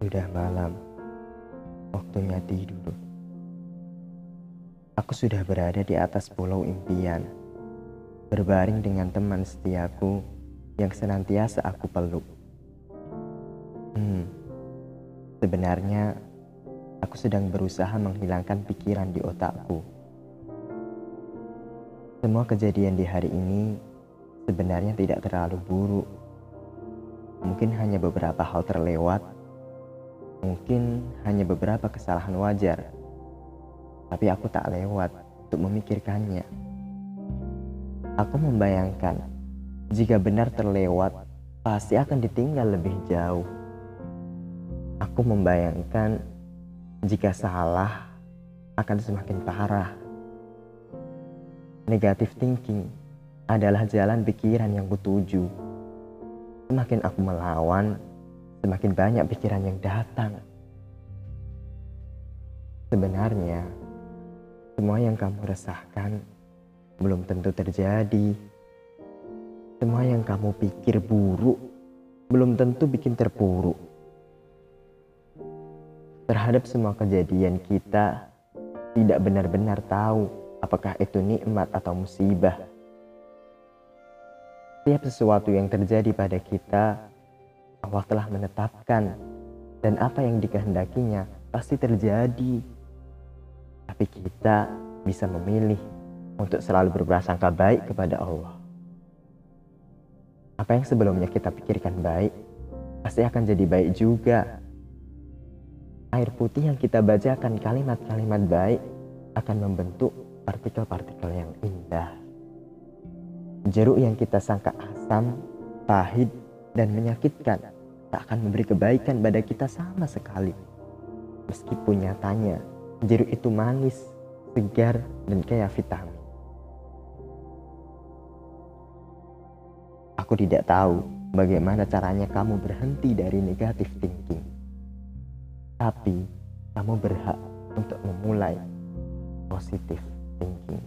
Sudah malam, waktunya tidur. Aku sudah berada di atas pulau impian, berbaring dengan teman setiaku yang senantiasa aku peluk. Hmm, sebenarnya aku sedang berusaha menghilangkan pikiran di otakku. Semua kejadian di hari ini sebenarnya tidak terlalu buruk. Mungkin hanya beberapa hal terlewat, mungkin hanya beberapa kesalahan wajar tapi aku tak lewat untuk memikirkannya. Aku membayangkan jika benar terlewat, pasti akan ditinggal lebih jauh. Aku membayangkan jika salah akan semakin parah. Negatif thinking adalah jalan pikiran yang kutuju. Semakin aku melawan, semakin banyak pikiran yang datang. Sebenarnya, semua yang kamu resahkan belum tentu terjadi. Semua yang kamu pikir buruk belum tentu bikin terpuruk. Terhadap semua kejadian kita tidak benar-benar tahu apakah itu nikmat atau musibah. Setiap sesuatu yang terjadi pada kita, Allah telah menetapkan dan apa yang dikehendakinya pasti terjadi tapi kita bisa memilih untuk selalu berprasangka baik kepada Allah. Apa yang sebelumnya kita pikirkan baik, pasti akan jadi baik juga. Air putih yang kita bacakan kalimat-kalimat baik akan membentuk partikel-partikel yang indah. Jeruk yang kita sangka asam, pahit, dan menyakitkan tak akan memberi kebaikan pada kita sama sekali. Meskipun nyatanya jeruk itu manis, segar, dan kaya vitamin. Aku tidak tahu bagaimana caranya kamu berhenti dari negatif thinking. Tapi kamu berhak untuk memulai positif thinking.